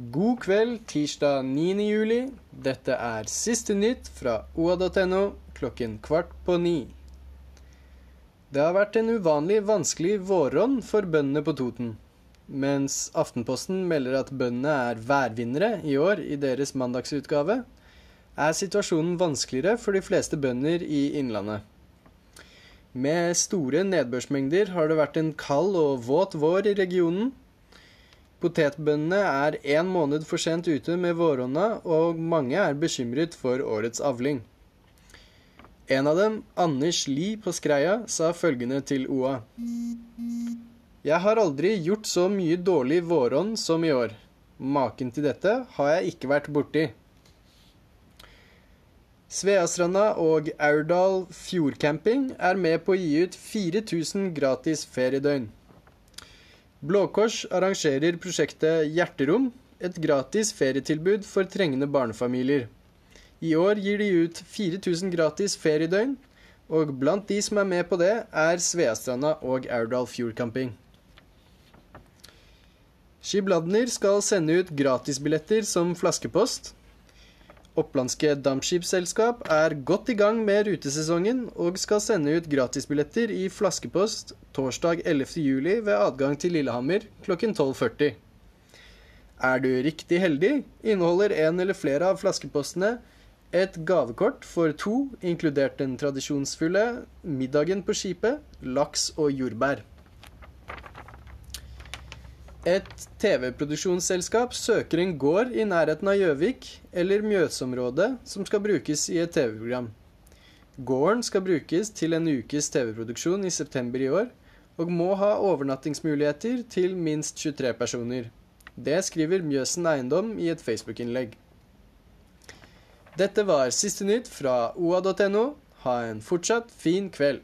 God kveld tirsdag 9. juli. Dette er siste nytt fra oa.no klokken kvart på ni. Det har vært en uvanlig vanskelig våronn for bøndene på Toten. Mens Aftenposten melder at bøndene er værvinnere i år i deres mandagsutgave, er situasjonen vanskeligere for de fleste bønder i Innlandet. Med store nedbørsmengder har det vært en kald og våt vår i regionen. Potetbøndene er én måned for sent ute med våronna, og mange er bekymret for årets avling. En av dem, Anders Lie på Skreia, sa følgende til OA. Jeg har aldri gjort så mye dårlig våronn som i år. Maken til dette har jeg ikke vært borti. Sveastranda og Aurdal fjordcamping er med på å gi ut 4000 gratis feriedøgn. Blå Kors arrangerer prosjektet Hjerterom, et gratis ferietilbud for trengende barnefamilier. I år gir de ut 4000 gratis feriedøgn, og blant de som er med på det, er Sveastranda og Aurdal fjordcamping. Skibladner skal sende ut gratisbilletter som flaskepost. Opplandske dampskipsselskap er godt i gang med rutesesongen og skal sende ut gratisbilletter i flaskepost torsdag 11. juli ved adgang til Lillehammer klokken 12.40. Er du riktig heldig, inneholder en eller flere av flaskepostene et gavekort for to, inkludert den tradisjonsfulle middagen på skipet, laks og jordbær. Et TV-produksjonsselskap søker en gård i nærheten av Gjøvik eller Mjøsområdet som skal brukes i et TV-program. Gården skal brukes til en ukes TV-produksjon i september i år, og må ha overnattingsmuligheter til minst 23 personer. Det skriver Mjøsen Eiendom i et Facebook-innlegg. Dette var siste nytt fra oa.no. Ha en fortsatt fin kveld.